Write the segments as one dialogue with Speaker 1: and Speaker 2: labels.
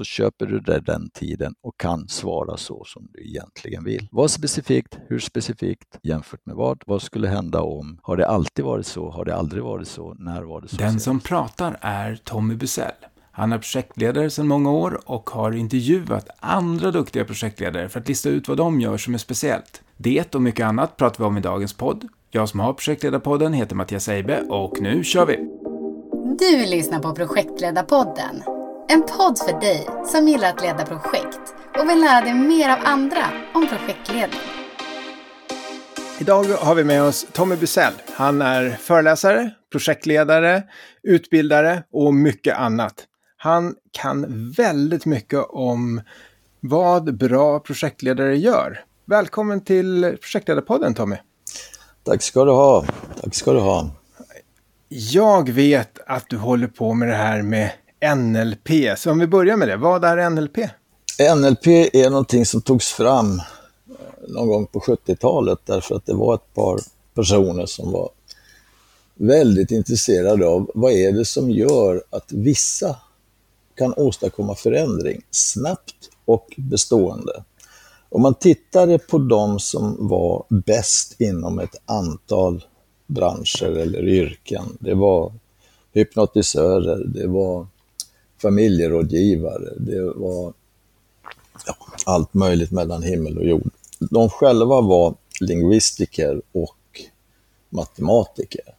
Speaker 1: så köper du dig den tiden och kan svara så som du egentligen vill. Vad specifikt? Hur specifikt? Jämfört med vad? Vad skulle hända om? Har det alltid varit så? Har det aldrig varit så? När var det så?
Speaker 2: Den som pratar är Tommy Busell. Han är projektledare sedan många år och har intervjuat andra duktiga projektledare för att lista ut vad de gör som är speciellt. Det och mycket annat pratar vi om i dagens podd. Jag som har Projektledarpodden heter Mattias Eibe och nu kör vi!
Speaker 3: Du lyssnar på Projektledarpodden. En podd för dig som gillar att leda projekt och vill lära dig mer av andra om projektledning.
Speaker 2: Idag har vi med oss Tommy Busell. Han är föreläsare, projektledare, utbildare och mycket annat. Han kan väldigt mycket om vad bra projektledare gör. Välkommen till Projektledarpodden Tommy.
Speaker 1: Tack ska du ha. Tack ska du ha.
Speaker 2: Jag vet att du håller på med det här med NLP. Så om vi börjar med det, vad är NLP?
Speaker 1: NLP är någonting som togs fram eh, någon gång på 70-talet därför att det var ett par personer som var väldigt intresserade av vad är det som gör att vissa kan åstadkomma förändring snabbt och bestående. Om man tittade på de som var bäst inom ett antal branscher eller yrken, det var hypnotisörer, det var familjerådgivare, det var ja, allt möjligt mellan himmel och jord. De själva var lingvistiker och matematiker.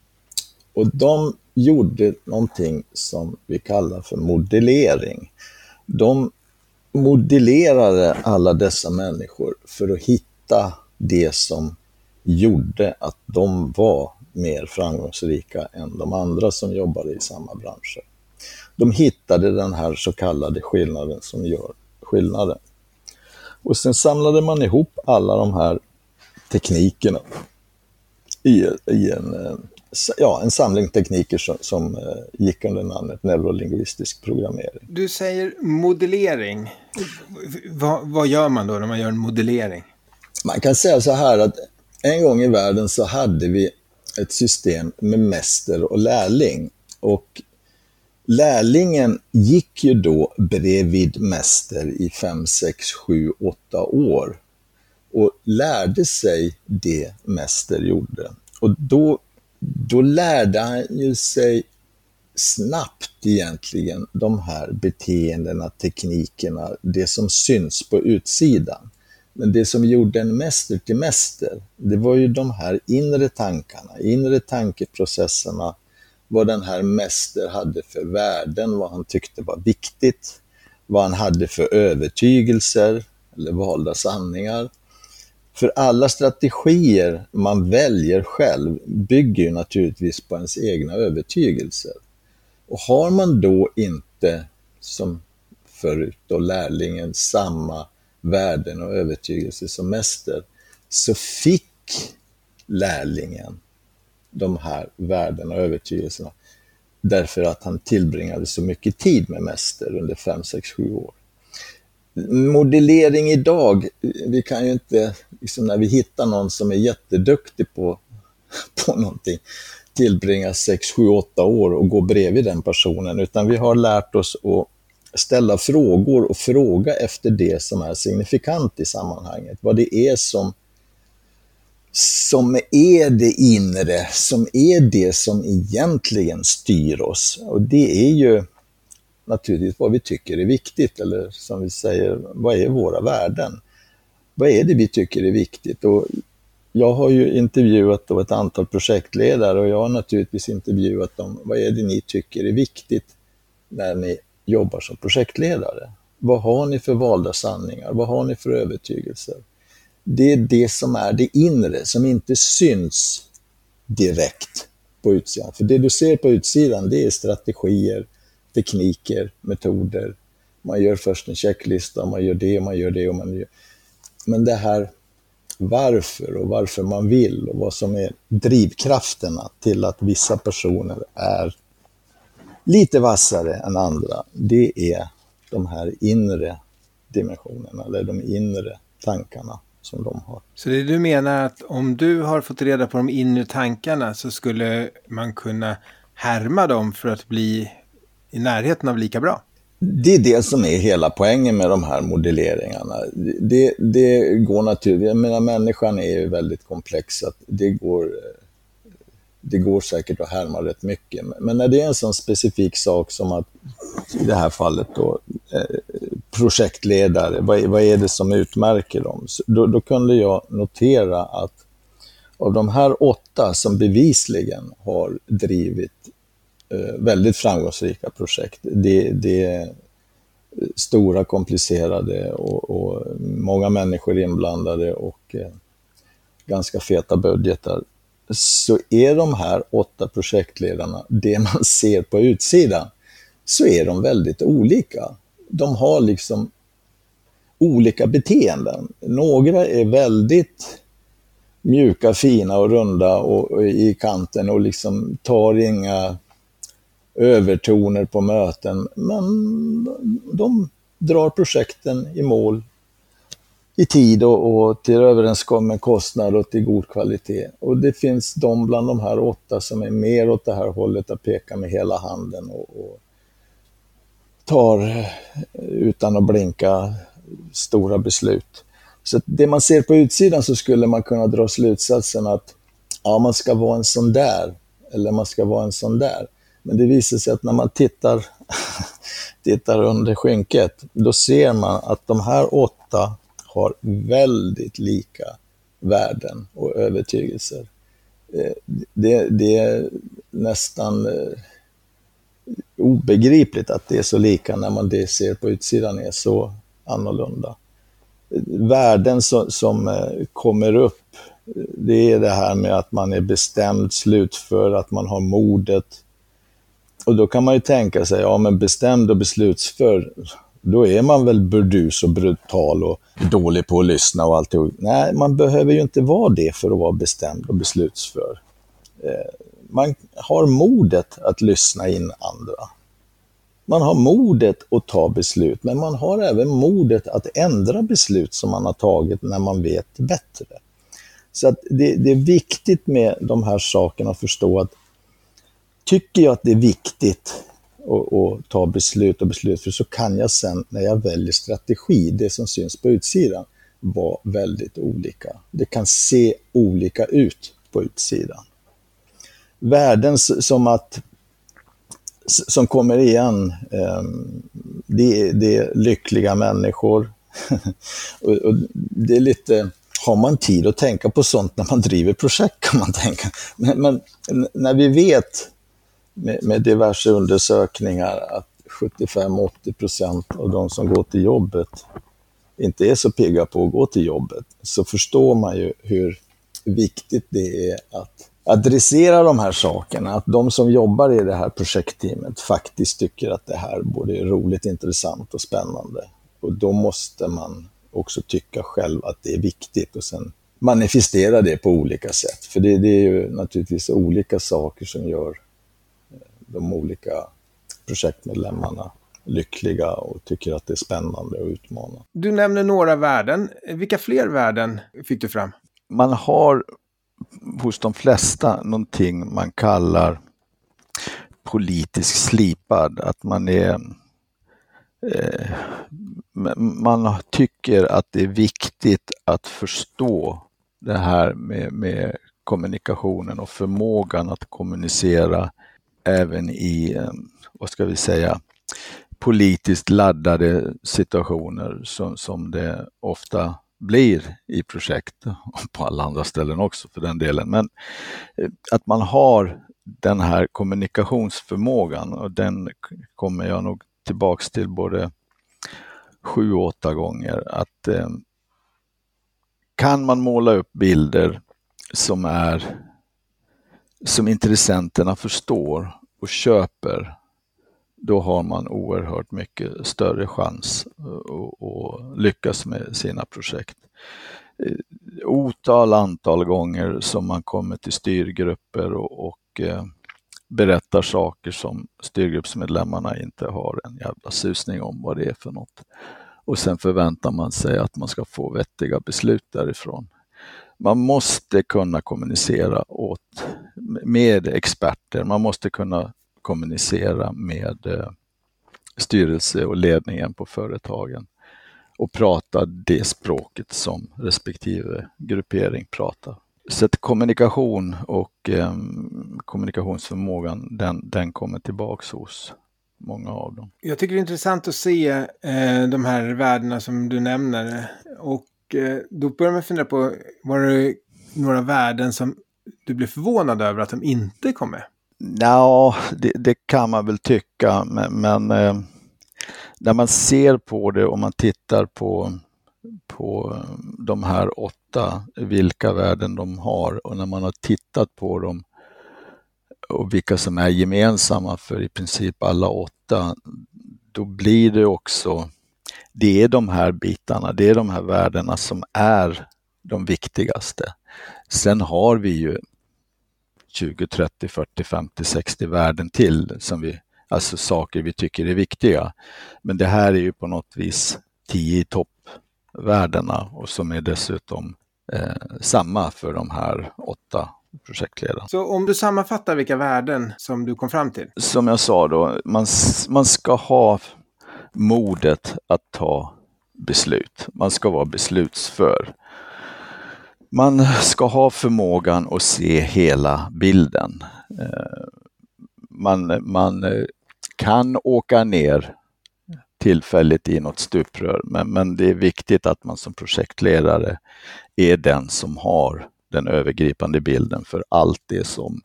Speaker 1: Och de gjorde någonting som vi kallar för modellering. De modellerade alla dessa människor för att hitta det som gjorde att de var mer framgångsrika än de andra som jobbade i samma branscher. De hittade den här så kallade skillnaden som gör skillnaden. Och sen samlade man ihop alla de här teknikerna i, i en eh, ja, en samling tekniker som, som eh, gick under namnet neurolingvistisk programmering.
Speaker 2: Du säger modellering. Va, vad gör man då när man gör en modellering?
Speaker 1: Man kan säga så här att en gång i världen så hade vi ett system med mäster och lärling. Och lärlingen gick ju då bredvid mäster i 5, 6, 7, 8 år och lärde sig det mäster gjorde. Och då då lärde han ju sig snabbt egentligen de här beteendena, teknikerna, det som syns på utsidan. Men det som gjorde en mäster till mäster, det var ju de här inre tankarna, inre tankeprocesserna, vad den här mäster hade för värden, vad han tyckte var viktigt, vad han hade för övertygelser eller valda sanningar för alla strategier man väljer själv bygger ju naturligtvis på ens egna övertygelser. Och har man då inte, som förut då, lärlingen samma värden och övertygelser som mäster, så fick lärlingen de här värdena och övertygelserna därför att han tillbringade så mycket tid med mäster under 5, 6, 7 år modellering idag, vi kan ju inte, liksom när vi hittar någon som är jätteduktig på, på någonting, tillbringa 6, 7, 8 år och gå bredvid den personen, utan vi har lärt oss att ställa frågor och fråga efter det som är signifikant i sammanhanget. Vad det är som, som är det inre, som är det som egentligen styr oss. Och det är ju naturligtvis vad vi tycker är viktigt, eller som vi säger, vad är våra värden? Vad är det vi tycker är viktigt? Och jag har ju intervjuat då ett antal projektledare och jag har naturligtvis intervjuat dem, vad är det ni tycker är viktigt när ni jobbar som projektledare? Vad har ni för valda sanningar? Vad har ni för övertygelser? Det är det som är det inre, som inte syns direkt på utsidan. För det du ser på utsidan, det är strategier, tekniker, metoder. Man gör först en checklista, man gör det, man gör det och man gör... Men det här varför och varför man vill och vad som är drivkrafterna till att vissa personer är lite vassare än andra, det är de här inre dimensionerna, eller de inre tankarna som de har.
Speaker 2: Så det du menar att om du har fått reda på de inre tankarna så skulle man kunna härma dem för att bli i närheten av lika bra?
Speaker 1: det är det som är hela poängen med de här modelleringarna. Det, det går naturligt, jag menar människan är ju väldigt komplex, att det går, det går säkert att härma rätt mycket. Men när det är en sån specifik sak som att, i det här fallet då, eh, projektledare, vad, vad är det som utmärker dem? Då, då kunde jag notera att av de här åtta som bevisligen har drivit Eh, väldigt framgångsrika projekt. Det, det är stora, komplicerade och, och, många människor inblandade och eh, ganska feta budgetar. Så är de här åtta projektledarna, det man ser på utsidan, så är de väldigt olika. De har liksom olika beteenden. Några är väldigt mjuka, fina och runda och, och i kanten och liksom tar inga övertoner på möten, men de drar projekten i mål i tid och, och till överenskommen kostnad och till god kvalitet. Och det finns de bland de här åtta som är mer åt det här hållet att peka med hela handen och, och tar eh, utan att blinka stora beslut. Så det man ser på utsidan så skulle man kunna dra slutsatsen att ja, man ska vara en sån där eller man ska vara en sån där. Men det visar sig att när man tittar, tittar under skynket, då ser man att de här åtta har väldigt lika värden och övertygelser. Eh, det, det är nästan eh, obegripligt att det är så lika när man det ser på utsidan är så annorlunda. Värden som, som kommer upp, det är det här med att man är bestämd, slutför, att man har modet, och då kan man ju tänka sig, ja men bestämd och beslutsför, då är man väl burdus och brutal och dålig på att lyssna och alltihop. Nej, man behöver ju inte vara det för att vara bestämd och beslutsför. Eh, man har modet att lyssna in andra. Man har modet att ta beslut, men man har även modet att ändra beslut som man har tagit när man vet bättre. Så att det, det är viktigt med de här sakerna att förstå att tycker jag att det är viktigt och, och ta beslut och beslut, för så kan jag sen när jag väljer strategi, det som syns på utsidan, vara väldigt olika. Det kan se olika ut på utsidan. Värden som att som kommer igen, ehm, det är, det är lyckliga människor. och, det är lite, har man tid att tänka på sånt när man driver projekt kan man tänka. Men, men när vi vet med, med diverse undersökningar att 75-80 procent av de som går till jobbet inte är så pigga på att gå till jobbet, så förstår man ju hur viktigt det är att adressera de här sakerna, att de som jobbar i det här projektteamet faktiskt tycker att det här både är roligt, intressant och spännande. Och då måste man också tycka själv att det är viktigt och sen manifestera det på olika sätt. För det, det är ju naturligtvis olika saker som gör de olika projektmedlemmarna lyckliga och tycker att det är spännande och utmanande.
Speaker 2: Du nämner några värden. Vilka fler värden fick du fram?
Speaker 1: Man har hos de flesta någonting man kallar politisk slipad, att man är eh, man tycker att det är viktigt att förstå det här med, med kommunikationen och förmågan att kommunicera även i, eh, vad ska vi säga, politiskt laddade situationer som, som det ofta blir i projekt och på alla andra ställen också för den delen. Men eh, att man har den här kommunikationsförmågan och den kommer jag nog tillbaks till både sju, åtta gånger. Att eh, kan man måla upp bilder som är som intressenterna förstår och köper, då har man oerhört mycket större chans att lyckas med sina projekt. Eh, otal antal gånger som man kommer till styrgrupper och, och eh, berättar saker som styrgruppsmedlemmarna inte har en jävla susning om vad det är för något. Och sen förväntar man sig att man ska få vettiga beslut därifrån man måste kunna kommunicera åt, med experter, man måste kunna kommunicera med, eh,
Speaker 4: styrelse och ledningen på företagen och prata det språket som respektive gruppering pratar. Så att kommunikation och eh, kommunikationsförmågan, den, den kommer tillbaks hos många av dem.
Speaker 2: Jag tycker det är intressant att se eh, de här värdena som du nämner. Och Eh, då börjar man fundera på, var det några värden som du blev förvånad över att de inte kom med?
Speaker 4: Ja, det, det kan man väl tycka, men, men eh, när man ser på det och man tittar på, på de här åtta, vilka värden de har och när man har tittat på dem och vilka som är gemensamma för i princip alla åtta, då blir det också, det är de här bitarna, det är de här värdena som är de viktigaste. Sen har vi ju 20, 30, 40, 50, 60 värden till som vi, alltså saker vi tycker är viktiga. Men det här är ju på något vis 10 i toppvärdena och som är dessutom eh, samma för de här åtta projektledarna.
Speaker 2: Så om du sammanfattar vilka värden som du kom fram till?
Speaker 4: Som jag sa då, man, man ska ha modet att ta beslut. Man ska vara beslutsför. Man ska ha förmågan att se hela bilden. Eh, man, man eh, kan åka ner tillfälligt i något stuprör, men, men det är viktigt att man som projektledare är den som har den övergripande bilden för allt det som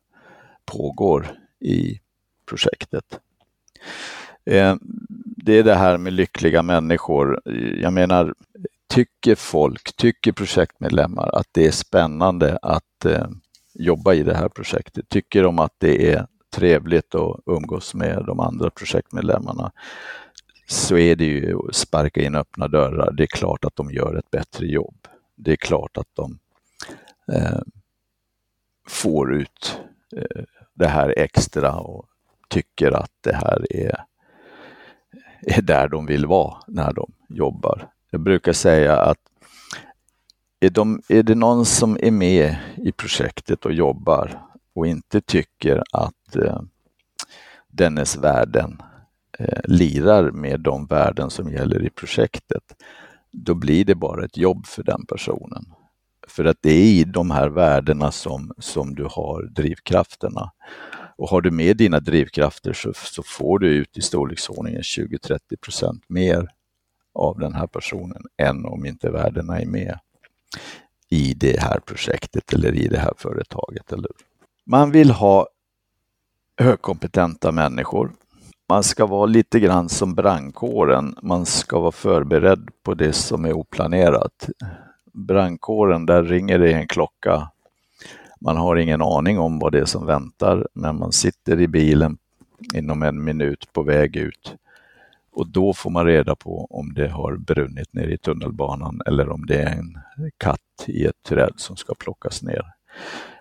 Speaker 4: pågår i projektet. Eh, det är det här med lyckliga människor. Jag menar, tycker folk, tycker projektmedlemmar att det är spännande att eh, jobba i det här projektet? Tycker de att det är trevligt att umgås med de andra projektmedlemmarna? Så är det ju att sparka in öppna dörrar. Det är klart att de gör ett bättre jobb. Det är klart att de eh, får ut eh, det här extra och tycker att det här är, är där de vill vara när de jobbar. Jag brukar säga att är, de, är det någon som är med i projektet och jobbar och inte tycker att eh, dennes värden eh, lirar med de värden som gäller i projektet, då blir det bara ett jobb för den personen. För att det är i de här värdena som, som du har drivkrafterna. Och har du med dina drivkrafter så, så får du ut i storleksordningen 20-30 procent mer av den här personen än om inte värdena är med i det här projektet eller i det här företaget. Eller? Man vill ha högkompetenta människor. Man ska vara lite grann som brandkåren. Man ska vara förberedd på det som är oplanerat. Brandkåren, där ringer det en klocka. Man har ingen aning om vad det är som väntar, när man sitter i bilen inom en minut på väg ut och då får man reda på om det har brunnit ner i tunnelbanan eller om det är en katt i ett träd som ska plockas ner.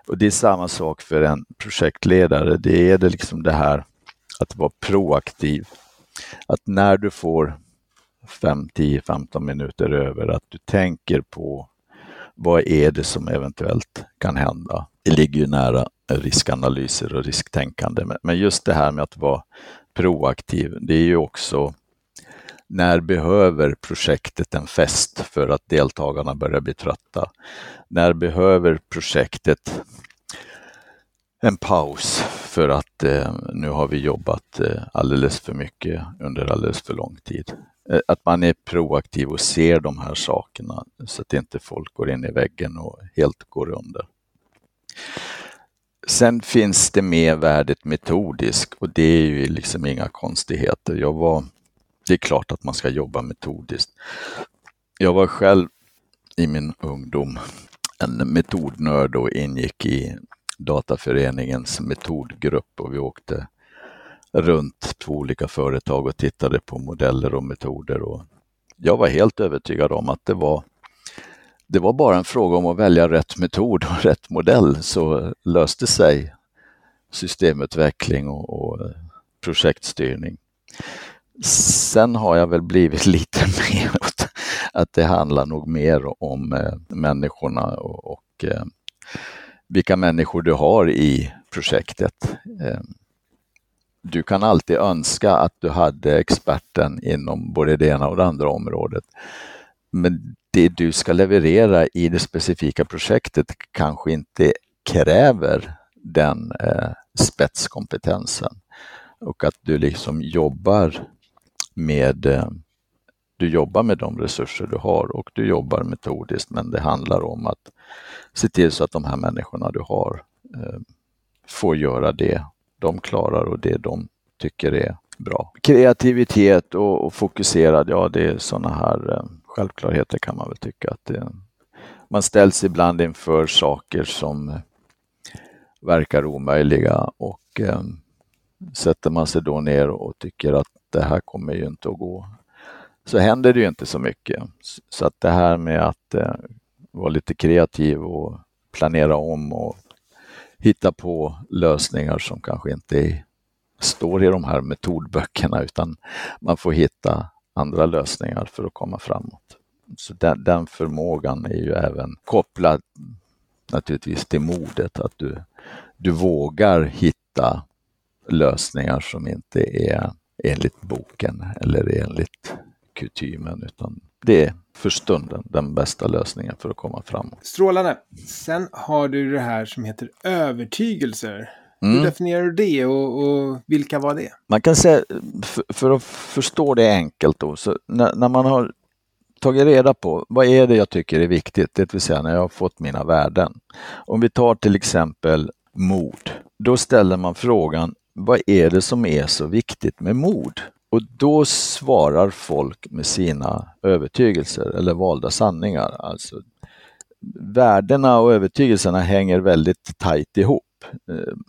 Speaker 4: Och Det är samma sak för en projektledare. Det är det liksom det här att vara proaktiv. Att när du får 5, 10, 15 minuter över, att du tänker på vad är det som eventuellt kan hända. Det ligger ju nära riskanalyser och risktänkande, men just det här med att vara proaktiv, det är ju också när behöver projektet en fest för att deltagarna börjar bli trötta? När behöver projektet en paus för att eh, nu har vi jobbat eh, alldeles för mycket under alldeles för lång tid. Eh, att man är proaktiv och ser de här sakerna så att inte folk går in i väggen och helt går under. Sen finns det med värdet metodisk och det är ju liksom inga konstigheter. Jag var det är klart att man ska jobba metodiskt. Jag var själv i min ungdom en metodnörd och ingick i Dataföreningens metodgrupp och vi åkte runt på olika företag och tittade på modeller och metoder. Och jag var helt övertygad om att det var, det var bara en fråga om att välja rätt metod och rätt modell så löste sig systemutveckling och, och projektstyrning. Sen har jag väl blivit lite mer åt att det handlar nog mer om eh, människorna och, och eh, vilka människor du har i projektet. Eh, du kan alltid önska att du hade experten inom både det ena och det andra området. Men det du ska leverera i det specifika projektet kanske inte kräver den eh, spetskompetensen. Och att du liksom jobbar med eh, du jobbar med de resurser du har och du jobbar metodiskt men det handlar om att se till så att de här människorna du har eh, får göra det de klarar och det de tycker är bra. Kreativitet och, och fokuserad, ja det är sådana här eh, självklarheter kan man väl tycka att det, man ställs ibland inför saker som verkar omöjliga och eh, sätter man sig då ner och tycker att det här kommer ju inte att gå, så händer det ju inte så mycket. Så att det här med att eh, vara lite kreativ och planera om och hitta på lösningar som kanske inte står i de här metodböckerna utan man får hitta andra lösningar för att komma framåt. Så den, den förmågan är ju även kopplad naturligtvis till modet, att du, du vågar hitta lösningar som inte är enligt boken eller enligt kutymen, utan det är för stunden den bästa lösningen för att komma framåt.
Speaker 2: Strålande. Sen har du det här som heter övertygelser. Mm. Hur definierar du det och, och, vilka var det?
Speaker 4: Man kan säga, för, för att förstå det enkelt då, så när, när, man har tagit reda på vad är det jag tycker är viktigt, det vill säga när jag har fått mina värden. Om vi tar till exempel mod, då ställer man frågan, vad är det som är så viktigt med mod? Och då svarar folk med sina övertygelser eller valda sanningar. Alltså, värdena och övertygelserna hänger väldigt tajt ihop. Ehm,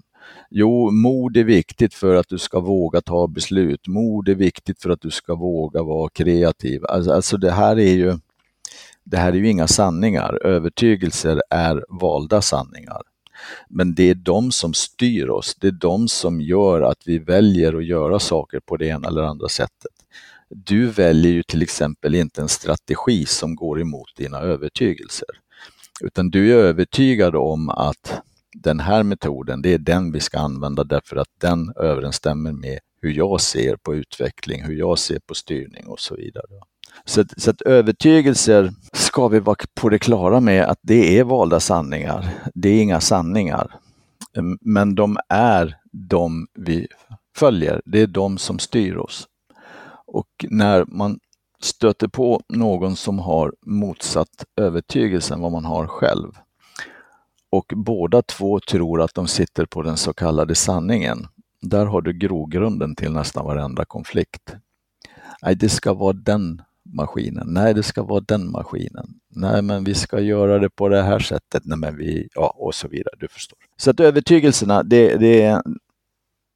Speaker 4: jo, mod är viktigt för att du ska våga ta beslut. Mod är viktigt för att du ska våga vara kreativ. Alltså, alltså det här är ju det här är ju inga sanningar. Övertygelser är valda sanningar. Men det är de som styr oss. Det är de som gör att vi väljer att göra saker på det ena eller andra sättet. Du väljer ju till exempel inte en strategi som går emot dina övertygelser. Utan du är övertygad om att den här metoden, det är den vi ska använda därför att den överensstämmer med hur jag ser på utveckling, hur jag ser på styrning och så vidare. Så, att, så att övertygelser ska vi vara på det klara med att det är valda sanningar. Det är inga sanningar. Ehm, men de är de vi följer. Det är de som styr oss. Och när man stöter på någon som har motsatt övertygelse än vad man har själv och båda två tror att de sitter på den så kallade sanningen, där har du grogrunden till nästan varenda konflikt. Nej, det ska vara den maskinen. Nej, det ska vara den maskinen. Nej, men vi ska göra det på det här sättet. Nej, men vi, ja, och så vidare. Du förstår. Så att övertygelserna, det, det,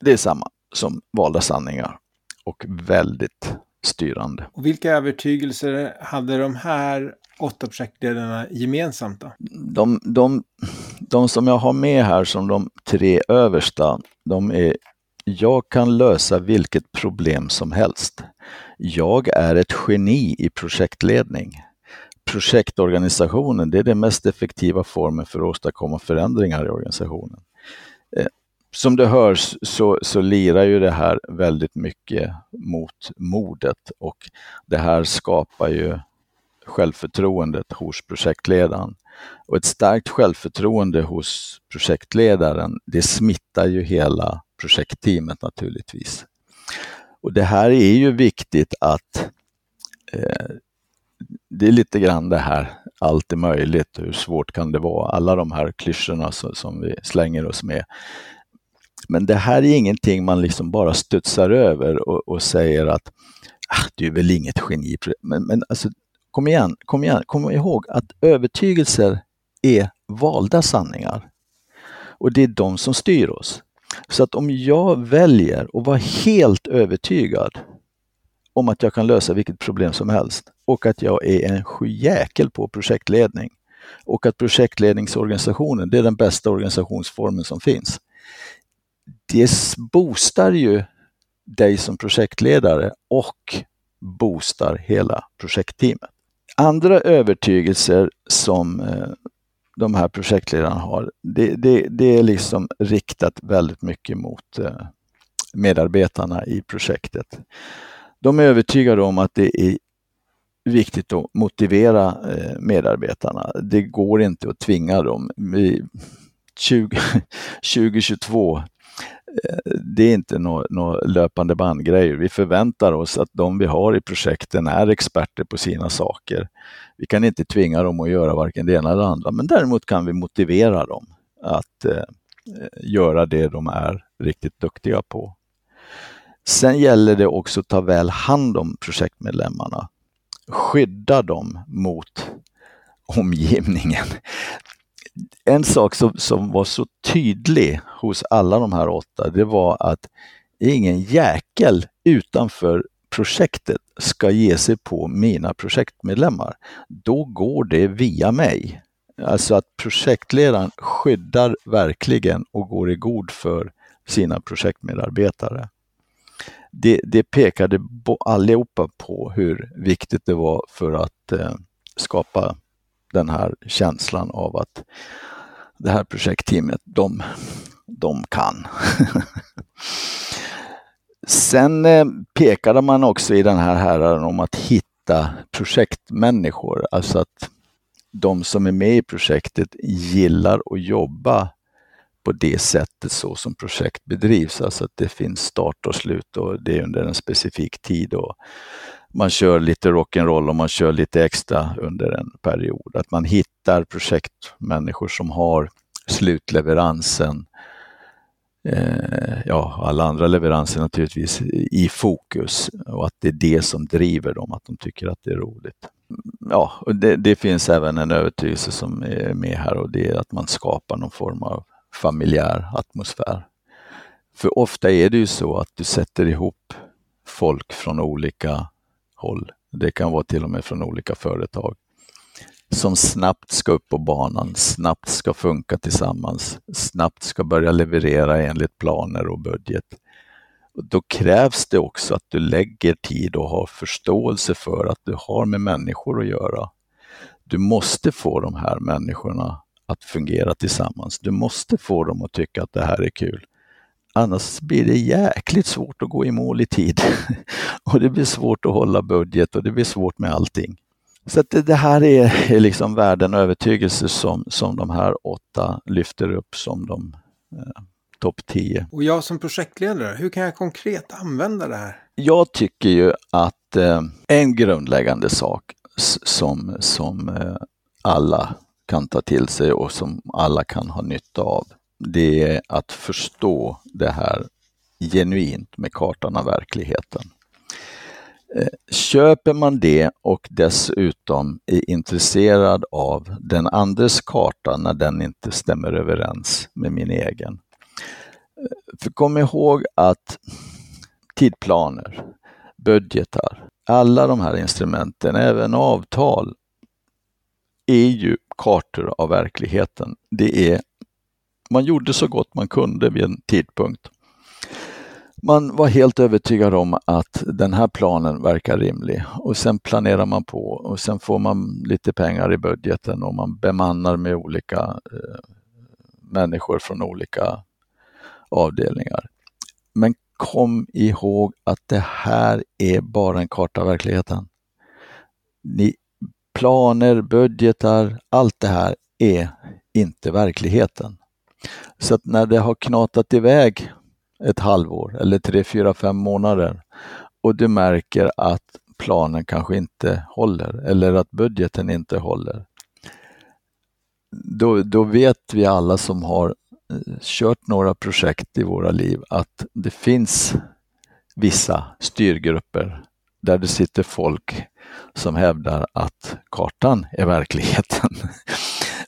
Speaker 4: det är samma som valda sanningar och väldigt styrande.
Speaker 2: Och vilka övertygelser hade de här åtta projektledarna gemensamt då?
Speaker 4: De, de, de som jag har med här som de tre översta, de är jag kan lösa vilket problem som helst. Jag är ett geni i projektledning. Projektorganisationen, det är den mest effektiva formen för att åstadkomma förändringar i organisationen. Eh, som du hör så, så lirar ju det här väldigt mycket mot modet och det här skapar ju självförtroendet hos projektledaren. Och ett starkt självförtroende hos projektledaren, det smittar ju hela projektteamet naturligtvis. Och det här är ju viktigt att eh, det är lite grann det här, allt är möjligt, hur svårt kan det vara? Alla de här klyschorna som, som vi slänger oss med. Men det här är ingenting man liksom bara studsar över och, och säger att ah, du är väl inget geni. Men, men alltså, kom igen, kom igen, kom ihåg att övertygelser är valda sanningar. Och det är de som styr oss. Så att om jag väljer att vara helt övertygad om att jag kan lösa vilket problem som helst och att jag är en sjujäkel på projektledning och att projektledningsorganisationen, det är den bästa organisationsformen som finns. Det boostar ju dig som projektledare och boostar hela projektteamet. Andra övertygelser som eh, de här projektledarna har, det, det, det är liksom riktat väldigt mycket mot eh, medarbetarna i projektet. De är övertygade om att det är viktigt att motivera eh, medarbetarna. Det går inte att tvinga dem. 20, 2022 det är inte några nå löpande bandgrejer. Vi förväntar oss att de vi har i projekten är experter på sina saker. Vi kan inte tvinga dem att göra varken det ena eller det andra, men däremot kan vi motivera dem att eh, göra det de är riktigt duktiga på. Sen gäller det också att ta väl hand om projektmedlemmarna. Skydda dem mot omgivningen. En sak som, som var så tydlig hos alla de här åtta, det var att ingen jäkel utanför projektet ska ge sig på mina projektmedlemmar. Då går det via mig. Alltså att projektledaren skyddar verkligen och går i god för sina projektmedarbetare. Det, det pekade allihopa på hur viktigt det var för att eh, skapa den här känslan av att det här projektteamet, de, de kan. Sen eh, pekade man också i den här häraden om att hitta projektmänniskor, alltså att de som är med i projektet gillar att jobba på det sättet så som projekt bedrivs, alltså att det finns start och slut och det är under en specifik tid och man kör lite rock'n'roll och man kör lite extra under en period. Att man hittar projektmänniskor som har slutleveransen, eh, ja alla andra leveranser naturligtvis, i fokus och att det är det som driver dem, att de tycker att det är roligt ja, det, det, finns även en övertygelse som är med här och det är att man skapar någon form av familjär atmosfär. För ofta är det ju så att du sätter ihop folk från olika håll. Det kan vara till och med från olika företag som snabbt ska upp på banan, snabbt ska funka tillsammans, snabbt ska börja leverera enligt planer och budget. Då krävs det också att du lägger tid och har förståelse för att du har med människor att göra. Du måste få de här människorna att fungera tillsammans. Du måste få dem att tycka att det här är kul. Annars blir det jäkligt svårt att gå i mål i tid. och det blir svårt att hålla budget och det blir svårt med allting. Så det, det, här är, är liksom värden och övertygelse som, som de här åtta lyfter upp som de eh, topp 10.
Speaker 2: Och jag som projektledare, hur kan jag konkret använda det här?
Speaker 4: Jag tycker ju att eh, en grundläggande sak som, som eh, alla kan ta till sig och som alla kan ha nytta av, det är att förstå det här genuint med kartan av verkligheten. Eh, köper man det och dessutom är intresserad av den andres karta när den inte stämmer överens med min egen, eh, för kom ihåg att tidplaner, budgetar, alla de här instrumenten, även avtal, är ju kartor av verkligheten. Det är, man gjorde så gott man kunde vid en tidpunkt. Man var helt övertygad om att den här planen verkar rimlig och sen planerar man på och sen får man lite pengar i budgeten och man bemannar med olika eh, människor från olika avdelningar. Men kom ihåg att det här är bara en karta av verkligheten. Ni, planer, budgetar, allt det här är inte verkligheten. Så att när det har knatat iväg ett halvår eller tre, fyra, fem månader och du märker att planen kanske inte håller eller att budgeten inte håller. Då, då vet vi alla som har eh, kört några projekt i våra liv att det finns vissa styrgrupper där det sitter folk som hävdar att kartan är verkligheten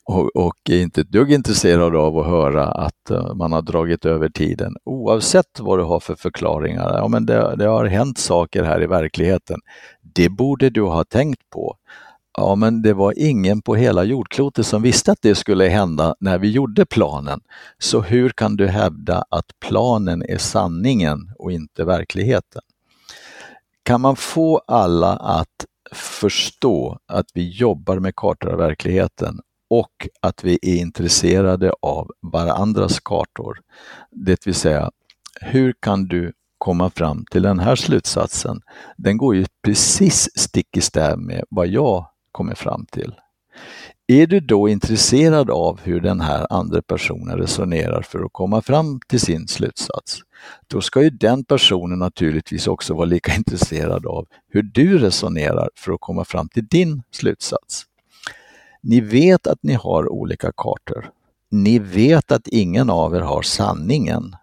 Speaker 4: och, och är inte ett dugg intresserad av att höra att eh, man har dragit över tiden oavsett vad du har för förklaringar. Ja, men det, det har hänt saker här i verkligheten. Det borde du ha tänkt på. Ja, men det var ingen på hela jordklotet som visste att det skulle hända när vi gjorde planen. Så hur kan du hävda att planen är sanningen och inte verkligheten? Kan man få alla att förstå att vi jobbar med kartor av verkligheten och att vi är intresserade av varandras kartor, det vill säga hur kan du komma fram till den här slutsatsen? Den går ju precis stick i stäv med vad jag kommer fram till. Är du då intresserad av hur den här andra personen resonerar för att komma fram till sin slutsats, då ska ju den personen naturligtvis också vara lika intresserad av hur du resonerar för att komma fram till din slutsats. Ni vet att ni har olika kartor. Ni vet att ingen av er har sanningen.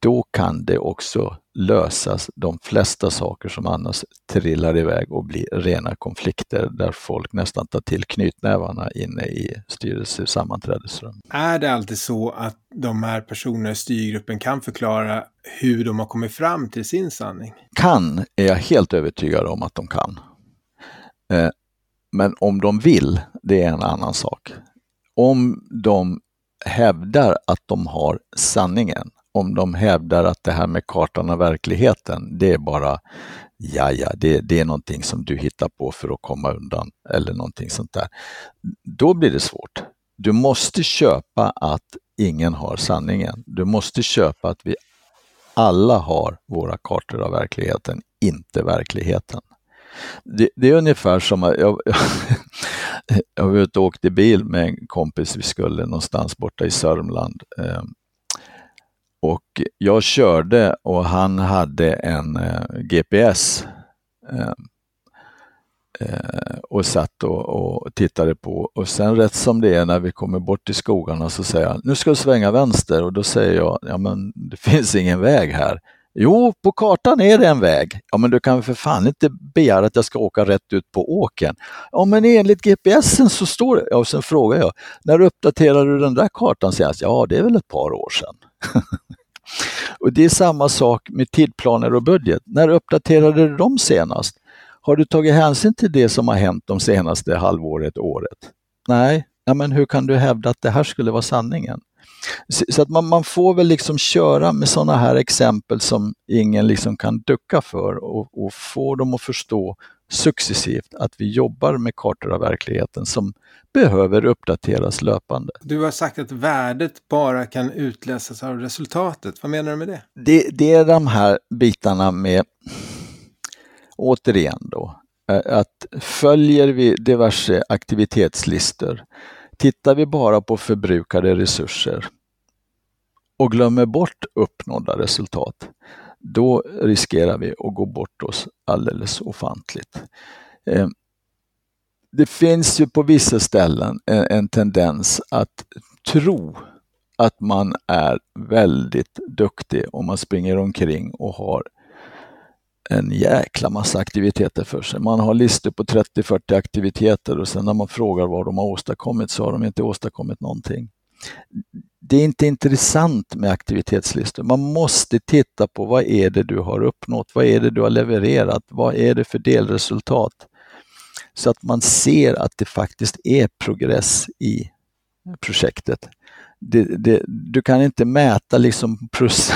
Speaker 4: Då kan det också lösas de flesta saker som annars trillar iväg och blir rena konflikter där folk nästan tar till knytnävarna inne i styrelsesammanträdesrum.
Speaker 2: Är det alltid så att de här personerna i styrgruppen kan förklara hur de har kommit fram till sin sanning?
Speaker 4: Kan är jag helt övertygad om att de kan. Men om de vill, det är en annan sak. Om de hävdar att de har sanningen, om de hävdar att det här med kartan och verkligheten, det är bara ja, ja, det, det är någonting som du hittar på för att komma undan eller någonting sånt där. Då blir det svårt. Du måste köpa att ingen har sanningen. Du måste köpa att vi alla har våra kartor av verkligheten, inte verkligheten. Det, det är ungefär som att jag, jag var ute och åkte bil med en kompis, vi skulle någonstans borta i Sörmland. Ehm, och jag körde och han hade en eh, GPS ehm, eh, och satt och, och, tittade på. Och sen rätt som det är när vi kommer bort till skogarna så säger han, nu ska du svänga vänster och då säger jag, ja men det finns ingen väg här. Jo, på kartan är det en väg. Ja, men du kan för fan inte begära att jag ska åka rätt ut på åken. Ja, men enligt GPSen så står det... Ja, och sen frågar jag, när uppdaterade du den där kartan senast? Ja, det är väl ett par år sedan. och det är samma sak med tidplaner och budget. När uppdaterade du dem senast? Har du tagit hänsyn till det som har hänt de senaste halvåret, året? Nej, ja, men hur kan du hävda att det här skulle vara sanningen? Så att man, man får väl liksom köra med sådana här exempel som ingen liksom kan ducka för och, och få dem att förstå successivt att vi jobbar med kartor av verkligheten som behöver uppdateras löpande.
Speaker 2: Du har sagt att värdet bara kan utläsas av resultatet. Vad menar du med det?
Speaker 4: Det, det är de här bitarna med, återigen då, eh, att följer vi diverse aktivitetslistor Tittar vi bara på förbrukade resurser och glömmer bort uppnådda resultat, då riskerar vi att gå bort oss alldeles ofantligt. Eh, det finns ju på vissa ställen en tendens att tro att man är väldigt duktig om man springer omkring och har en jäkla massa aktiviteter för sig. Man har listor på 30-40 aktiviteter och sen när man frågar vad de har åstadkommit så har de inte åstadkommit någonting. Det är inte intressant med aktivitetslistor. Man måste titta på vad är det du har uppnått? Vad är det du har levererat? Vad är det för delresultat? Så att man ser att det faktiskt är progress i projektet det, det, du kan inte mäta liksom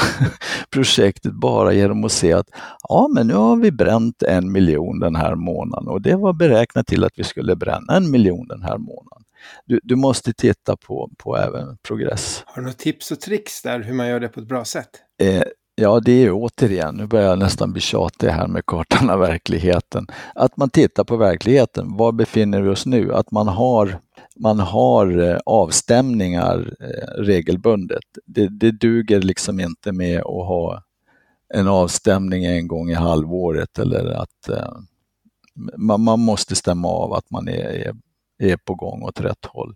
Speaker 4: projektet bara genom att se att ja, men nu har vi bränt en miljon den här månaden och det var beräknat till att vi skulle bränna en miljon den här månaden. Du, du måste titta på, på även progress.
Speaker 2: Har du några tips och tricks där hur man gör det på ett bra sätt?
Speaker 4: Eh, ja, det är återigen, nu börjar jag nästan bli tjatig här med kartan av verkligheten. Att man tittar på verkligheten. Var befinner vi oss nu? Att man har man har eh, avstämningar eh, regelbundet. Det, det duger liksom inte med att ha en avstämning en gång i halvåret eller att eh, man, man måste stämma av att man är, är, är på gång åt rätt håll.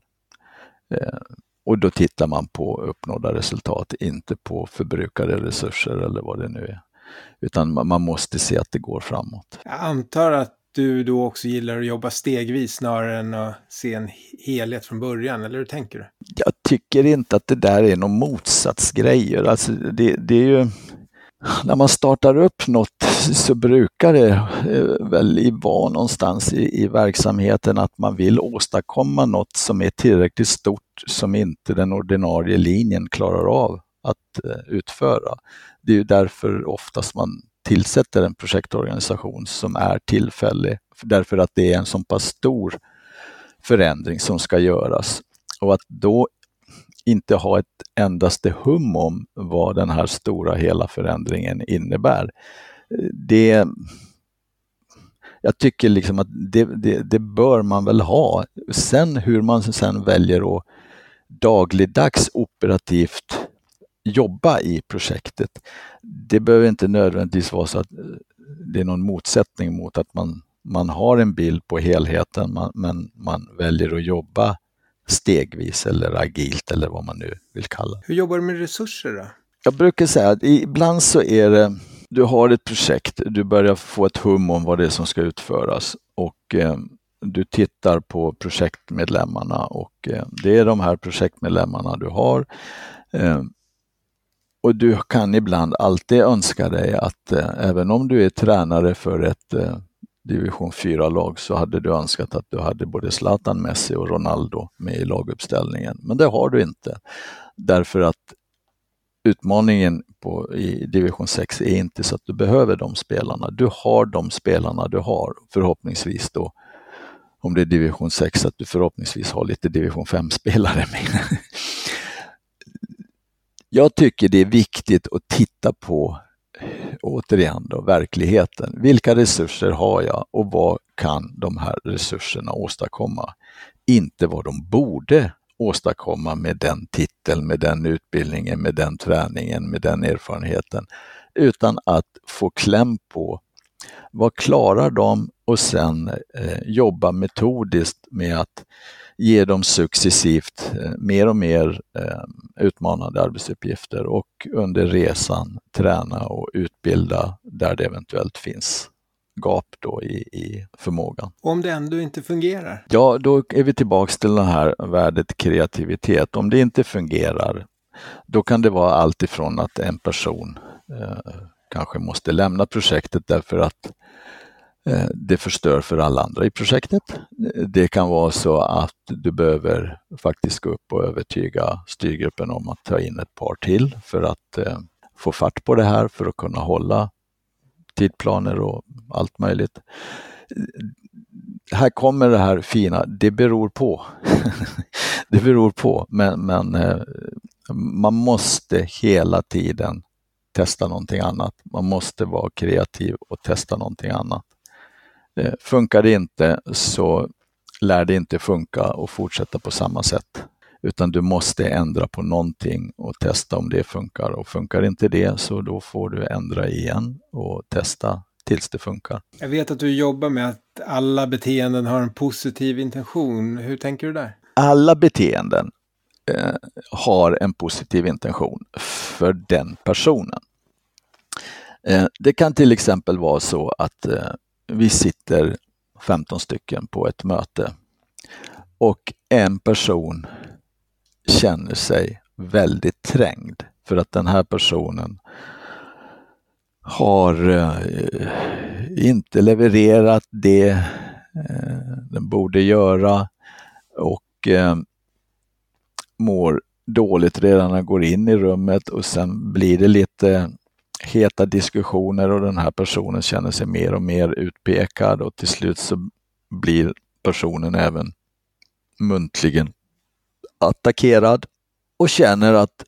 Speaker 4: Och då tittar man på uppnådda resultat, inte på förbrukade resurser eller vad det nu är. Utan man måste se att det går framåt.
Speaker 2: Jag antar att du då också gillar att jobba stegvis snarare än att se en helhet från början, eller hur tänker du?
Speaker 4: Jag tycker inte att det där är någon motsatsgrejer. Alltså det, det är ju när man startar upp något så brukar det eh, väl vara någonstans i, i verksamheten att man vill åstadkomma något som är tillräckligt stort som inte den ordinarie linjen klarar av att eh, utföra. Det är ju därför oftast man tillsätter en projektorganisation som är tillfällig, därför att det är en så pass stor förändring som ska göras. Och att då inte ha ett endaste hum om vad den här stora hela förändringen innebär. Det, jag tycker liksom att det, det, det, bör man väl ha. Sen hur man sen väljer att dagligdags operativt jobba i projektet. Det behöver inte nödvändigtvis vara så att eh, det är någon motsättning mot att man, man har en bild på helheten man, men man väljer att jobba stegvis eller agilt eller vad man nu vill kalla
Speaker 2: Hur jobbar du med resurser då?
Speaker 4: Jag brukar säga att ibland så är det, du har ett projekt, du börjar få ett hum om vad det är som ska utföras och eh, du tittar på projektmedlemmarna och eh, det är de här projektmedlemmarna du har. Eh, och du kan ibland alltid önska dig att eh, även om du är tränare för ett eh, division 4-lag så hade du önskat att du hade både Zlatan, Messi och Ronaldo med i laguppställningen. Men det har du inte. Därför att utmaningen på, i division 6 är inte så att du behöver de spelarna. Du har de spelarna du har, förhoppningsvis då om det är division 6, att du förhoppningsvis har lite division 5-spelare med. Jag tycker det är viktigt att titta på, återigen då, verkligheten. Vilka resurser har jag och vad kan de här resurserna åstadkomma? Inte vad de borde åstadkomma med den titeln, med den utbildningen, med den träningen, med den erfarenheten. Utan att få kläm på vad klarar de och sen eh, jobba metodiskt med att ge dem successivt eh, mer och mer eh, utmanande arbetsuppgifter och under resan träna och utbilda där det eventuellt finns gap då i, i förmågan.
Speaker 2: Om det ändå inte fungerar?
Speaker 4: Ja, då är vi tillbaks till det här värdet kreativitet. Om det inte fungerar, då kan det vara allt ifrån att en person eh, kanske måste lämna projektet därför att Eh, det förstör för alla andra i projektet. Det kan vara så att du behöver faktiskt gå upp och övertyga styrgruppen om att ta in ett par till för att eh, få fart på det här, för att kunna hålla tidplaner och allt möjligt. Här kommer det här fina, det beror på. det beror på, men, men eh, man måste hela tiden testa någonting annat. Man måste vara kreativ och testa någonting annat. Eh, funkar det inte så lär det inte funka och fortsätta på samma sätt. Utan du måste ändra på någonting och testa om det funkar. Och funkar inte det så då får du ändra igen och testa tills det funkar.
Speaker 2: Jag vet att du jobbar med att alla beteenden har en positiv intention. Hur tänker du där?
Speaker 4: Alla beteenden eh, har en positiv intention för den personen. Eh, det kan till exempel vara så att eh, vi sitter 15 stycken på ett möte. Och en person känner sig väldigt trängd för att den här personen har eh, inte levererat det eh, den borde göra och eh, mår dåligt redan när den går in i rummet och sen blir det lite heta diskussioner och den här personen känner sig mer och mer utpekad och till slut så blir personen även muntligen attackerad och känner att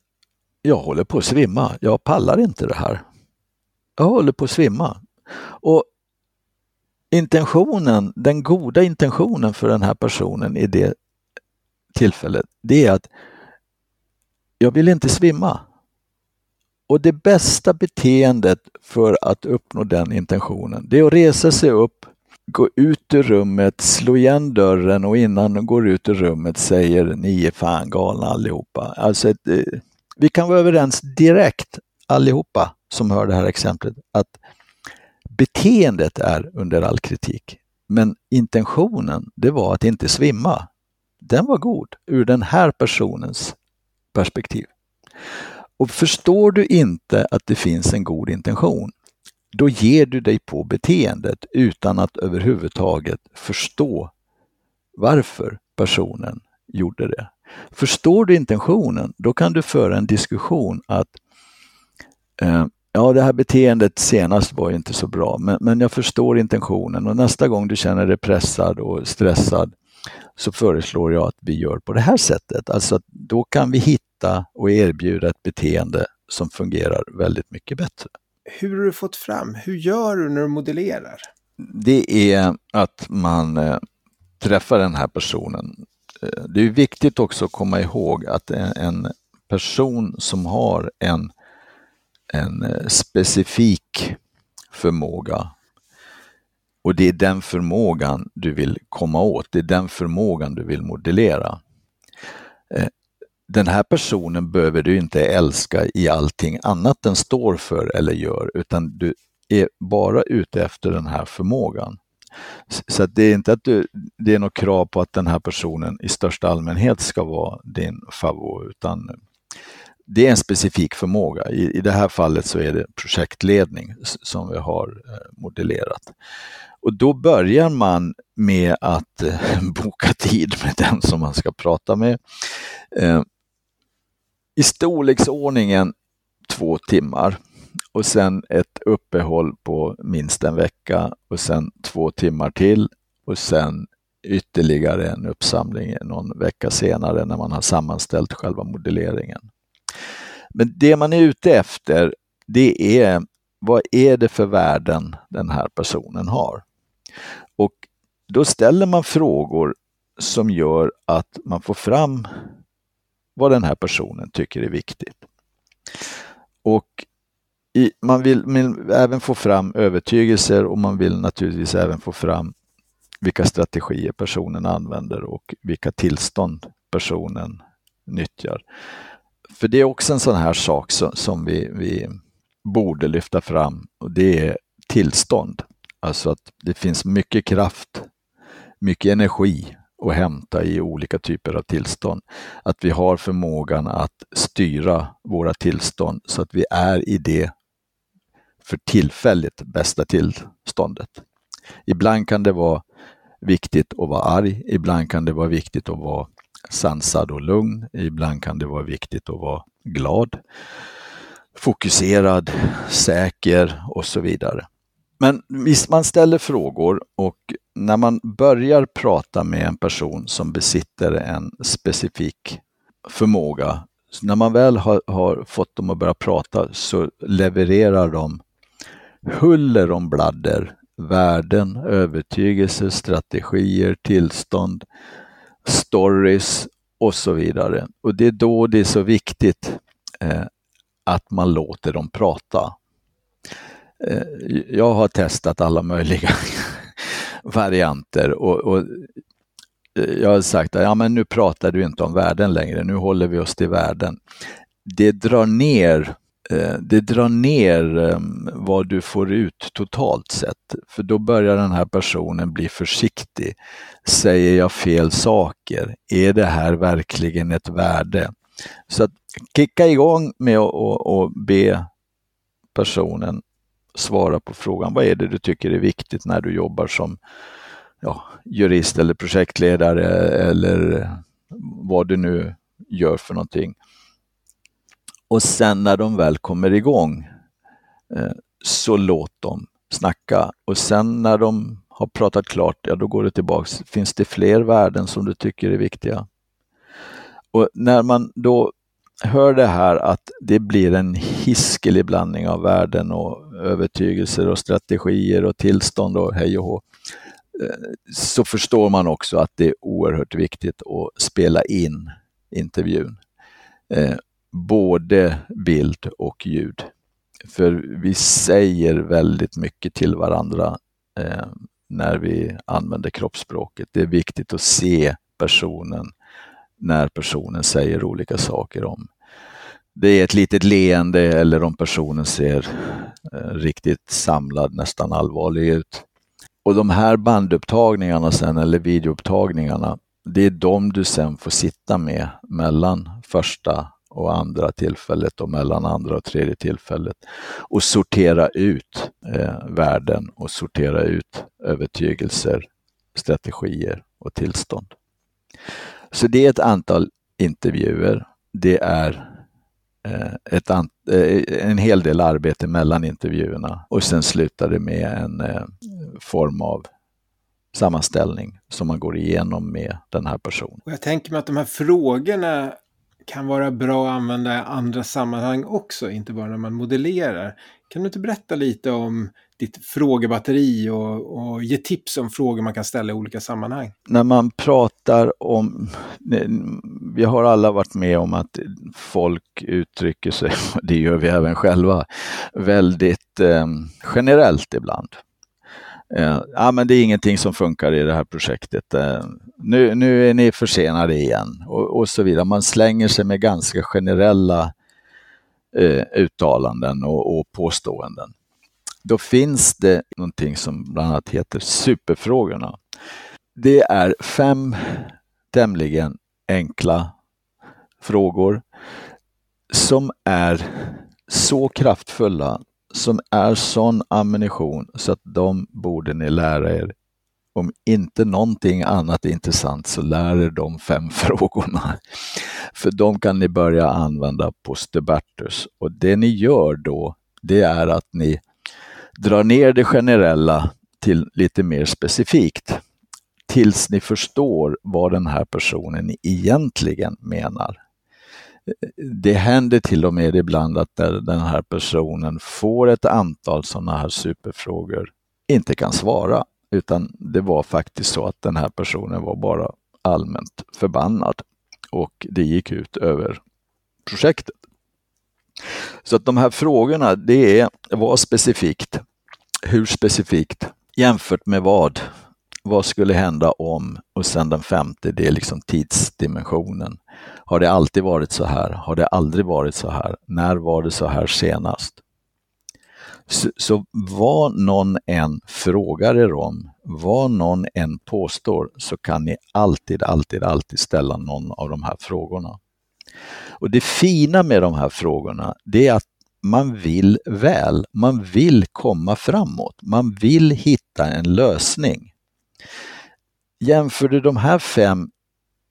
Speaker 4: jag håller på att svimma, jag pallar inte det här. Jag håller på att svimma. Och intentionen, den goda intentionen för den här personen i det tillfället, det är att jag vill inte svimma. Och det bästa beteendet för att uppnå den intentionen, det är att resa sig upp, gå ut ur rummet, slå igen dörren och innan de går ut ur rummet säger ni är fan galna allihopa. Alltså eh, vi kan vara överens direkt allihopa som hör det här exemplet att beteendet är under all kritik. Men intentionen, det var att inte svimma. Den var god ur den här personens perspektiv. Och förstår du inte att det finns en god intention, då ger du dig på beteendet utan att överhuvudtaget förstå varför personen gjorde det. Förstår du intentionen, då kan du föra en diskussion att eh, ja, det här beteendet senast var inte så bra, men, men jag förstår intentionen och nästa gång du känner dig pressad och stressad så föreslår jag att vi gör på det här sättet. Alltså då kan vi hitta hitta och erbjuda ett beteende som fungerar väldigt mycket bättre.
Speaker 2: Hur har du fått fram? Hur gör du när du modellerar?
Speaker 4: Det är att man eh, träffar den här personen. Eh, det är viktigt också att komma ihåg att en person som har en, en eh, specifik förmåga och det är den förmågan du vill komma åt, det är den förmågan du vill modellera. Den här personen behöver du inte älska i allting annat den står för eller gör, utan du är bara ute efter den här förmågan. Så det är inte att du, det är något krav på att den här personen i största allmänhet ska vara din favorit, utan det är en specifik förmåga. I, I det här fallet så är det projektledning som vi har eh, modellerat. Och då börjar man med att eh, boka tid med den som man ska prata med. Eh, i storleksordningen två timmar och sen ett uppehåll på minst en vecka och sen två timmar till och sen ytterligare en uppsamling någon vecka senare när man har sammanställt själva modelleringen. Men det man är ute efter, det är vad är det för värden den här personen har? Och då ställer man frågor som gör att man får fram vad den här personen tycker är viktigt. Och i, man vill, vill, även få fram övertygelser och man vill naturligtvis även få fram vilka strategier personen använder och vilka tillstånd personen nyttjar. För det är också en sån här sak som, som vi, vi borde lyfta fram och det är tillstånd. Alltså att det finns mycket kraft, mycket energi och hämta i olika typer av tillstånd. Att vi har förmågan att styra våra tillstånd så att vi är i det för tillfället bästa tillståndet. Ibland kan det vara viktigt att vara arg, ibland kan det vara viktigt att vara sansad och lugn, ibland kan det vara viktigt att vara glad, fokuserad, säker och så vidare. Men visst, man ställer frågor och när man börjar prata med en person som besitter en specifik förmåga, när man väl har, har fått dem att börja prata så levererar de huller om bladder, värden, övertygelser, strategier, tillstånd, stories och så vidare. Och det är då det är så viktigt eh, att man låter dem prata. Eh, jag har testat alla möjliga varianter och, och, eh, jag har sagt att ja, men nu pratar du inte om värden längre, nu håller vi oss till värden. Det drar ner eh, det drar ner ehm, vad du får ut totalt sett. För då börjar den här personen bli försiktig. Säger jag fel saker? Är det här verkligen ett värde? Så att kicka igång med att be personen svara på frågan, vad är det du tycker är viktigt när du jobbar som ja, jurist eller projektledare eller vad du nu gör för någonting. Och sen när de väl kommer igång eh, så låt dem snacka och sen när de har pratat klart, ja då går det tillbaks. Finns det fler värden som du tycker är viktiga? Och när man då hör det här att det blir en hiskelig blandning av värden och övertygelser och strategier och tillstånd och hej och hå, eh, så förstår man också att det är oerhört viktigt att spela in intervjun. Eh, både bild och ljud. För vi säger väldigt mycket till varandra eh, när vi använder kroppsspråket. Det är viktigt att se personen när personen säger olika saker om det är ett litet leende eller om personen ser eh, riktigt samlad, nästan allvarlig ut. Och de här bandupptagningarna sen, eller videoupptagningarna, det är de du sen får sitta med mellan första och andra tillfället och mellan andra och tredje tillfället och sortera ut eh, värden och sortera ut övertygelser, strategier och tillstånd. Så det är ett antal intervjuer. Det är Eh, ett, eh, en hel del arbete mellan intervjuerna och sen slutar det med en eh, form av sammanställning som man går igenom med den här personen.
Speaker 2: Och jag tänker mig att de här frågorna kan vara bra att använda i andra sammanhang också, inte bara när man modellerar. Kan du inte berätta lite om ditt frågebatteri och, och ge tips om frågor man kan ställa i olika sammanhang?
Speaker 4: När man pratar om, eh, vi har alla varit med om att folk uttrycker sig, det gör vi även själva, väldigt eh, generellt ibland. Eh, ja, men det är ingenting som funkar i det här projektet. Eh, nu, nu är ni försenade igen och, och så vidare. Man slänger sig med ganska generella eh, uttalanden och, och påståenden. Då finns det någonting som bland annat heter superfrågorna. Det är fem tämligen enkla frågor som är så kraftfulla, som är sån ammunition så att de borde ni lära er. Om inte någonting annat är intressant så lär er de fem frågorna. För de kan ni börja använda på Stubertus och det ni gör då, det är att ni drar ner det generella till lite mer specifikt tills ni förstår vad den här personen egentligen menar. Det händer till och med ibland att den här personen får ett antal sådana här superfrågor inte kan svara, utan det var faktiskt så att den här personen var bara allmänt förbannad och det gick ut över projektet. Så att de här frågorna, det är vad specifikt, hur specifikt, jämfört med vad, vad skulle hända om och sen den femte, det är liksom tidsdimensionen. Har det alltid varit så här? Har det aldrig varit så här? När var det så här senast? Så, så vad någon än frågar er om, vad någon än påstår, så kan ni alltid, alltid, alltid ställa någon av de här frågorna. Och det fina med de här frågorna, det är att man vill väl, man vill komma framåt, man vill hitta en lösning. Jämför du de här fem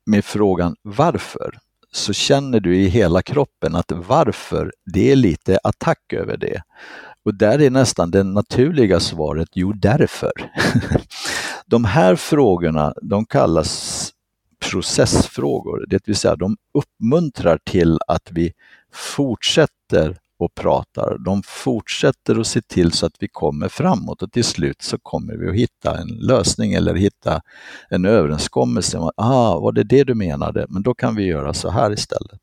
Speaker 4: med frågan varför, så känner du i hela kroppen att varför, det är lite attack över det. Och där är nästan det naturliga svaret, jo därför. de här frågorna, de kallas processfrågor, det vill säga de uppmuntrar till att vi fortsätter och pratar. De fortsätter att se till så att vi kommer framåt och till slut så kommer vi att hitta en lösning eller hitta en överenskommelse. ah, var det det du menade? Men då kan vi göra så här istället.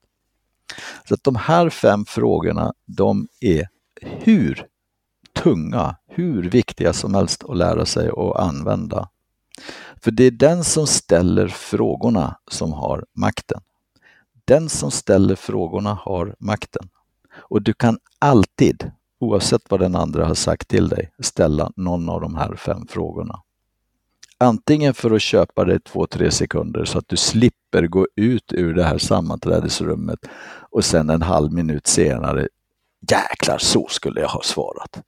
Speaker 4: Så att de här fem frågorna, de är hur tunga, hur viktiga som helst att lära sig och använda. För det är den som ställer frågorna som har makten. Den som ställer frågorna har makten. Och du kan alltid, oavsett vad den andra har sagt till dig, ställa någon av de här fem frågorna. Antingen för att köpa dig två, tre sekunder så att du slipper gå ut ur det här sammanträdesrummet och sen en halv minut senare, jäklar, så skulle jag ha svarat.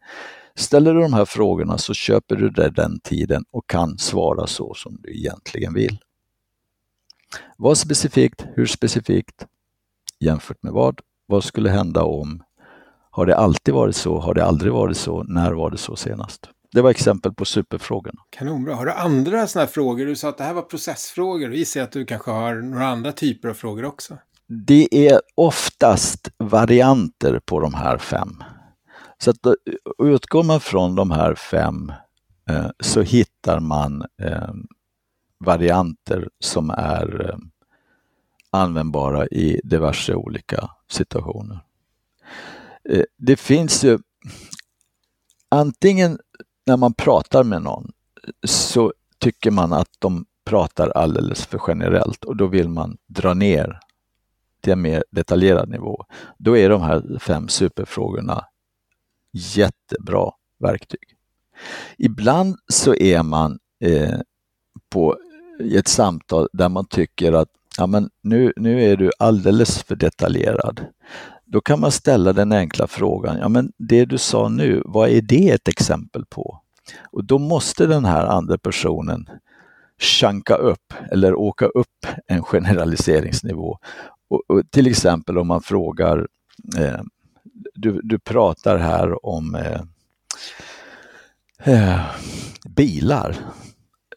Speaker 4: Ställer du de här frågorna så köper du dig den tiden och kan svara så som du egentligen vill. Vad specifikt? Hur specifikt? Jämfört med vad? Vad skulle hända om? Har det alltid varit så? Har det aldrig varit så? När var det så senast? Det var exempel på superfrågorna.
Speaker 2: Kanonbra. Har du andra sådana här frågor? Du sa att det här var processfrågor. Gissar att du kanske har några andra typer av frågor också?
Speaker 4: Det är oftast varianter på de här fem. Så att utgår man från de här fem eh, så hittar man eh, varianter som är eh, användbara i diverse olika situationer. Eh, det finns ju antingen när man pratar med någon så tycker man att de pratar alldeles för generellt och då vill man dra ner till en mer detaljerad nivå. Då är de här fem superfrågorna jättebra verktyg. Ibland så är man eh, på ett samtal där man tycker att ja, men nu, nu är du alldeles för detaljerad. Då kan man ställa den enkla frågan, ja men det du sa nu, vad är det ett exempel på? Och då måste den här andra personen chanka upp eller åka upp en generaliseringsnivå. Och, och till exempel om man frågar, eh, du, du pratar här om eh, eh, bilar.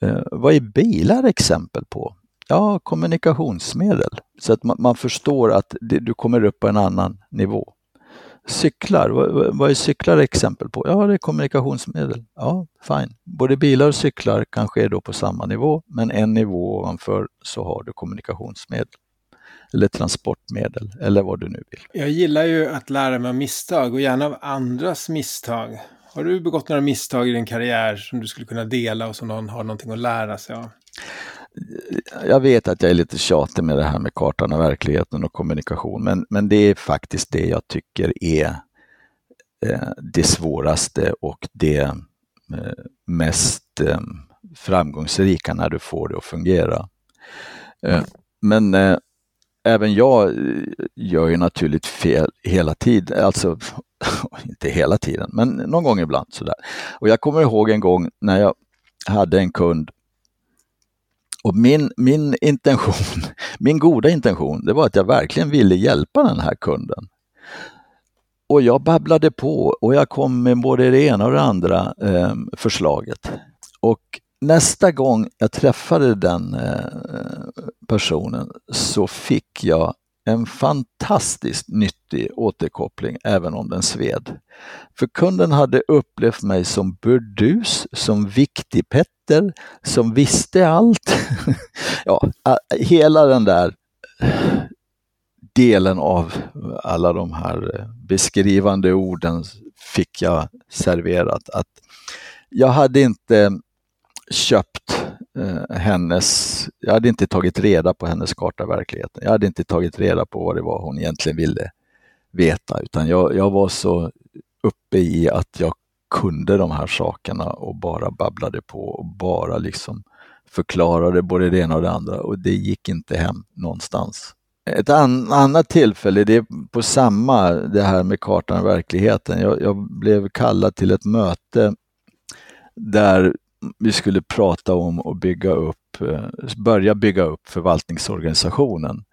Speaker 4: Eh, vad är bilar exempel på? Ja, kommunikationsmedel. Så att man, man förstår att det, du kommer upp på en annan nivå. Cyklar, vad, vad är cyklar exempel på? Ja, det är kommunikationsmedel. Ja, fine. Både bilar och cyklar kanske är då på samma nivå, men en nivå ovanför så har du kommunikationsmedel. Eller transportmedel, eller vad du nu vill.
Speaker 2: Jag gillar ju att lära mig av misstag och gärna av andras misstag. Har du begått några misstag i din karriär som du skulle kunna dela och som någon har någonting att lära sig av?
Speaker 4: Jag vet att jag är lite tjatig med det här med kartan och verkligheten och kommunikation, men, men det är faktiskt det jag tycker är eh, det svåraste och det eh, mest eh, framgångsrika när du får det att fungera. Men även jag gör ju naturligt fel hela tiden, alltså inte hela tiden, men någon gång ibland sådär. Och jag kommer ihåg en gång när jag hade en kund och min, min intention, min goda intention, det var att jag verkligen ville hjälpa den här kunden. Och jag babblade på och jag kom med både det ena och det andra eh, förslaget. Och nästa gång jag träffade den eh, personen så fick jag en fantastiskt nyttig återkoppling även om den sved. För kunden hade upplevt mig som burdus, som viktig Petter, som visste allt. ja, hela den där delen av alla de här eh, beskrivande orden fick jag serverat. Att jag hade inte köpt eh, hennes, jag hade inte tagit reda på hennes karta verkligheten. Jag hade inte tagit reda på vad det var hon egentligen ville veta, utan jag, jag var så uppe i att jag kunde de här sakerna och bara babblade på och bara liksom förklarade både det ena och det andra och det gick inte hem någonstans. Ett an annat tillfälle, det är på samma, det här med kartan och verkligheten. Jag, jag blev kallad till ett möte där vi skulle prata om att bygga upp, eh, börja bygga upp förvaltningsorganisationen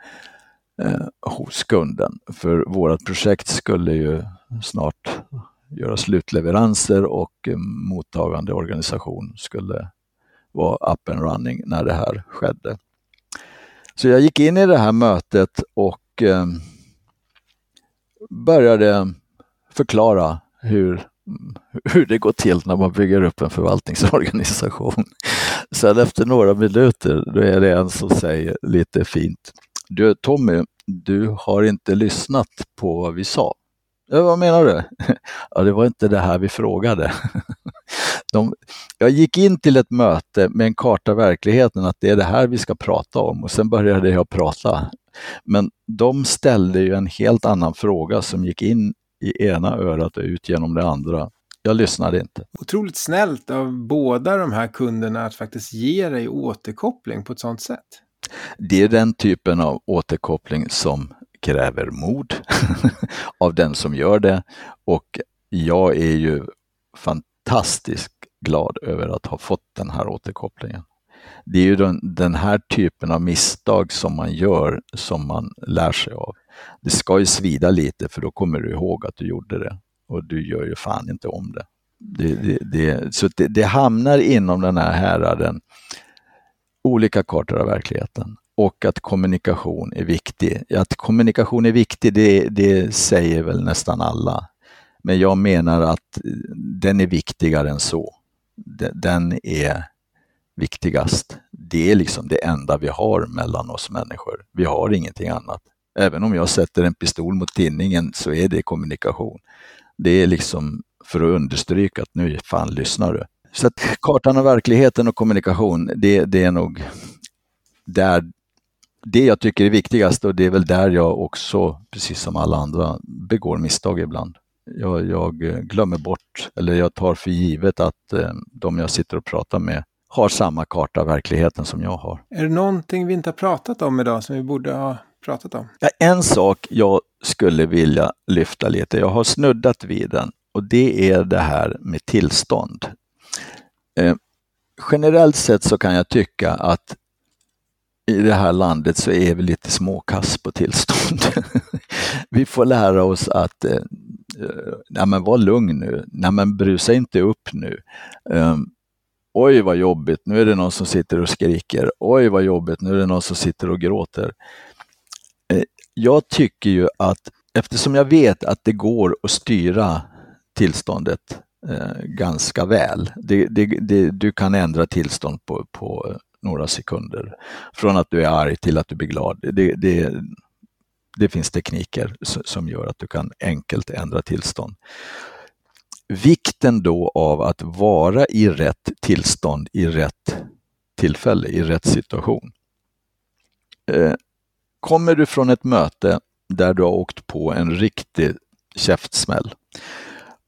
Speaker 4: eh, hos kunden. För vårt projekt skulle ju snart göra slutleveranser och eh, mottagande organisation skulle vara up and running när det här skedde. Så jag gick in i det här mötet och började förklara hur hur det går till när man bygger upp en förvaltningsorganisation. Sen efter några minuter, då är det en som säger lite fint, du Tommy, du har inte lyssnat på vad vi sa. Ja, vad menar du? Ja, det var inte det här vi frågade. De, jag gick in till ett möte med en karta verkligheten, att det är det här vi ska prata om och sen började jag prata. Men de ställde ju en helt annan fråga som gick in i ena örat och ut genom det andra. Jag lyssnade inte.
Speaker 2: Otroligt snällt av båda de här kunderna att faktiskt ge dig återkoppling på ett sådant sätt.
Speaker 4: Det är den typen av återkoppling som kräver mod av den som gör det och jag är ju fantastiskt glad över att ha fått den här återkopplingen. Det är ju den, den här typen av misstag som man gör som man lär sig av det ska ju svida lite för då kommer du ihåg att du gjorde det och du gör ju fan inte om det. det, det, det så det, det, hamnar inom den här häraden olika kartor av verkligheten och att kommunikation är viktig. Att kommunikation är viktig, det, det säger väl nästan alla. Men jag menar att den är viktigare än så. Den är viktigast. Det är liksom det enda vi har mellan oss människor. Vi har ingenting annat. Även om jag sätter en pistol mot tinningen så är det kommunikation. Det är liksom för att understryka att nu fan lyssnar du. Så att kartan av verkligheten och kommunikation, det, det är nog där det jag tycker är viktigast och det är väl där jag också, precis som alla andra, begår misstag ibland. Jag, jag glömmer bort, eller jag tar för givet att eh, de jag sitter och pratar med har samma karta av verkligheten som jag har.
Speaker 2: Är det någonting vi inte har pratat om idag som vi borde ha pratat om?
Speaker 4: Ja, en sak jag skulle vilja lyfta lite, jag har snuddat vid den och det är det här med tillstånd. Eh, generellt sett så kan jag tycka att i det här landet så är vi lite småkass på tillstånd. vi får lära oss att eh, eh, nej men var lugn nu, nej men brusa inte upp nu. Um, oj vad jobbigt, nu är det någon som sitter och skriker. Oj vad jobbigt, nu är det någon som sitter och gråter eh, jag tycker ju att eftersom jag vet att det går att styra tillståndet eh, ganska väl. Det, det, det, du kan ändra tillstånd på, på några sekunder. Från att du är arg till att du blir glad. Det, det, det finns tekniker som gör att du kan enkelt ändra tillstånd. Vikten då av att vara i rätt tillstånd i rätt tillfälle, i rätt situation. Eh, kommer du från ett möte där du har åkt på en riktig käftsmäll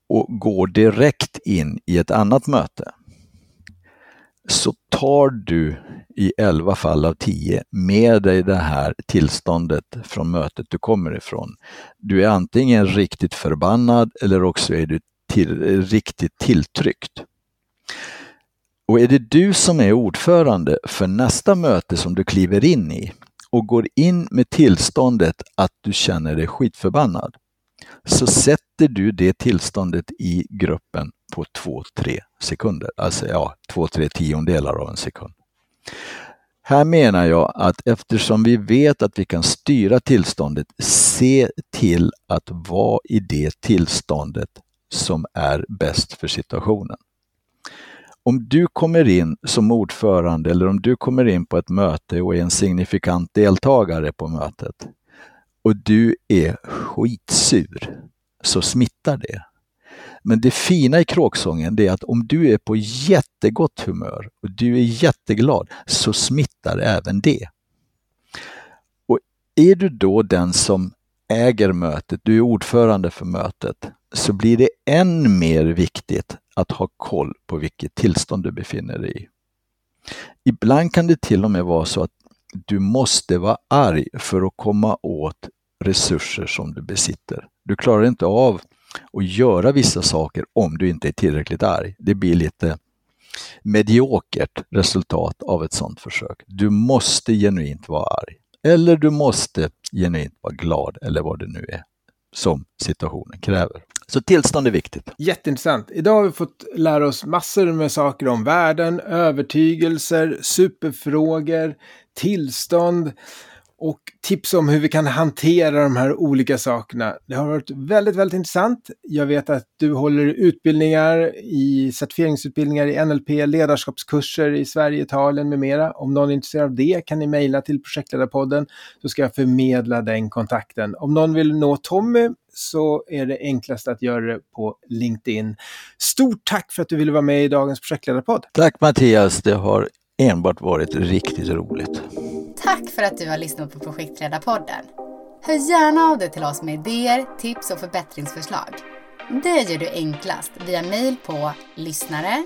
Speaker 4: och går direkt in i ett annat möte så tar du i 11 fall av 10 med dig det här tillståndet från mötet du kommer ifrån. Du är antingen riktigt förbannad eller också är du till, riktigt tilltryckt. Och är det du som är ordförande för nästa möte som du kliver in i och går in med tillståndet att du känner dig skitförbannad, så sätter du det tillståndet i gruppen på 2-3 sekunder. Alltså ja, 2-3 tiondelar av en sekund. Här menar jag att eftersom vi vet att vi kan styra tillståndet, se till att vara i det tillståndet som är bäst för situationen. Om du kommer in som ordförande eller om du kommer in på ett möte och är en signifikant deltagare på mötet och du är skitsur, så smittar det. Men det fina i kråksången är att om du är på jättegott humör och du är jätteglad så smittar även det. Och är du då den som äger mötet, du är ordförande för mötet, så blir det än mer viktigt att ha koll på vilket tillstånd du befinner dig i. Ibland kan det till och med vara så att du måste vara arg för att komma åt resurser som du besitter. Du klarar inte av att göra vissa saker om du inte är tillräckligt arg. Det blir lite mediokert resultat av ett sådant försök. Du måste genuint vara arg. Eller du måste genuint vara glad eller vad det nu är som situationen kräver. Så tillstånd är viktigt.
Speaker 2: Jätteintressant. Idag har vi fått lära oss massor med saker om världen, övertygelser, superfrågor, tillstånd och tips om hur vi kan hantera de här olika sakerna. Det har varit väldigt, väldigt intressant. Jag vet att du håller utbildningar i certifieringsutbildningar i NLP, ledarskapskurser i Sverige, Italien med mera. Om någon är intresserad av det kan ni mejla till projektledarpodden så ska jag förmedla den kontakten. Om någon vill nå Tommy så är det enklast att göra det på LinkedIn. Stort tack för att du ville vara med i dagens projektledarpodd.
Speaker 4: Tack Mattias, det har enbart varit riktigt roligt.
Speaker 3: Tack för att du har lyssnat på Projektledarpodden. Hör gärna av dig till oss med idéer, tips och förbättringsförslag. Det gör du enklast via mejl på lyssnare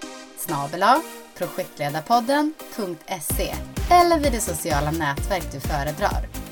Speaker 3: projektledarpodden.se eller vid det sociala nätverk du föredrar.